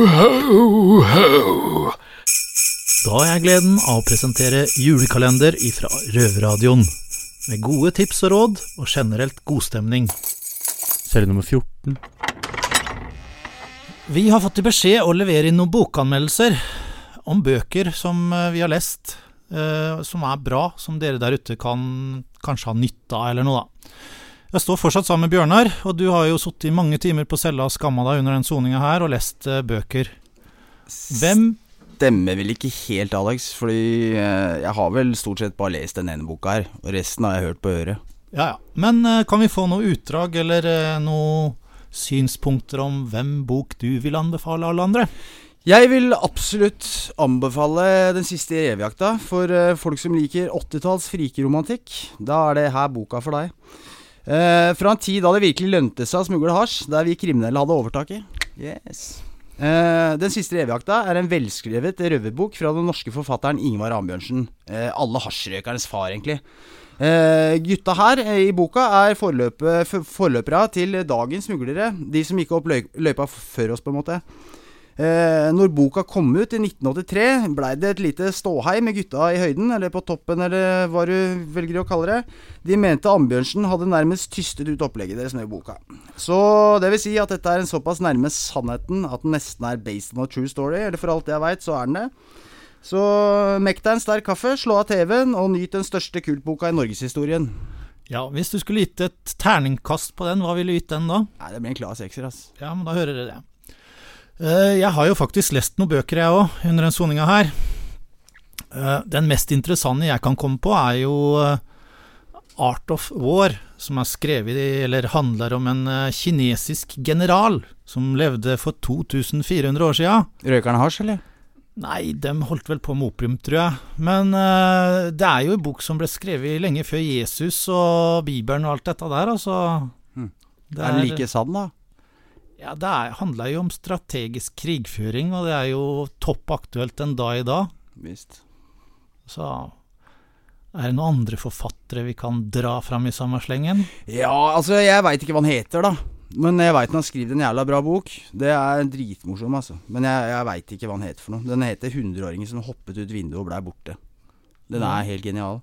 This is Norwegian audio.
Ho, ho. Da har jeg gleden av å presentere julekalender ifra Røverradioen. Med gode tips og råd, og generelt godstemning. Serie nummer 14. Vi har fått i beskjed å levere inn noen bokanmeldelser om bøker som eh, vi har lest, eh, som er bra, som dere der ute kan kanskje ha nytte av, eller noe, da. Jeg står fortsatt sammen med Bjørnar, og du har jo sittet i mange timer på cella og skamma deg under den soninga her, og lest uh, bøker. Hvem Stemmer vel ikke helt, Alex, fordi uh, jeg har vel stort sett bare lest den ene boka her, og resten har jeg hørt på øret. Ja, ja. Men uh, kan vi få noe utdrag eller noe synspunkter om hvem bok du vil anbefale alle andre? Jeg vil absolutt anbefale Den siste revejakta for folk som liker 80-talls frikeromantikk. Da er det her boka for deg. Eh, fra en tid da det virkelig lønte seg å smugle hasj, der vi kriminelle hadde overtaket. Yes. Eh, den siste revejakta er en velskrevet røverbok fra den norske forfatteren Ingvar Ambjørnsen. Eh, alle hasjrøkernes far, egentlig. Uh, gutta her uh, i boka er forløpere til dagens smuglere. De som gikk opp løy løypa før oss, på en måte. Eh, når boka kom ut i 1983, blei det et lite ståhei med gutta i høyden, eller på toppen, eller hva du velger å kalle det. De mente Ambjørnsen hadde nærmest tystet ut opplegget deres med boka. Så det vil si at dette er en såpass nærme sannheten at den nesten er based on a true story, eller for alt jeg veit, så er den det. Så mekk deg en sterk kaffe, slå av TV-en, og nyt den største kultboka i norgeshistorien. Ja, Hvis du skulle gitt et terningkast på den, hva ville du gitt den da? Nei, det blir en klar sekser, ass. Ja, men da hører dere det. Eh, Jeg har jo faktisk lest noen bøker, jeg òg, under den soninga her. Eh, Den mest interessante jeg kan komme på, er jo eh, Art of War, som er skrevet i, eller handler om en kinesisk general som levde for 2400 år sia. Røykerne han hasj, eller? Nei, dem holdt vel på med opium, tror jeg. Men uh, det er jo en bok som ble skrevet lenge før Jesus og Bibelen og alt dette der, altså. Mm. Det Er den like sann, da? Ja, det er, handler jo om strategisk krigføring, og det er jo topp aktuelt den dag i dag. Visst. Så er det noen andre forfattere vi kan dra fram i samme slengen? Ja, altså, jeg veit ikke hva han heter, da. Men jeg veit han har skrevet en jævla bra bok. Det er dritmorsom, altså. Men jeg, jeg veit ikke hva han heter for noe. Den heter 'Hundreåringen som hoppet ut vinduet og blei borte'. Den er helt genial.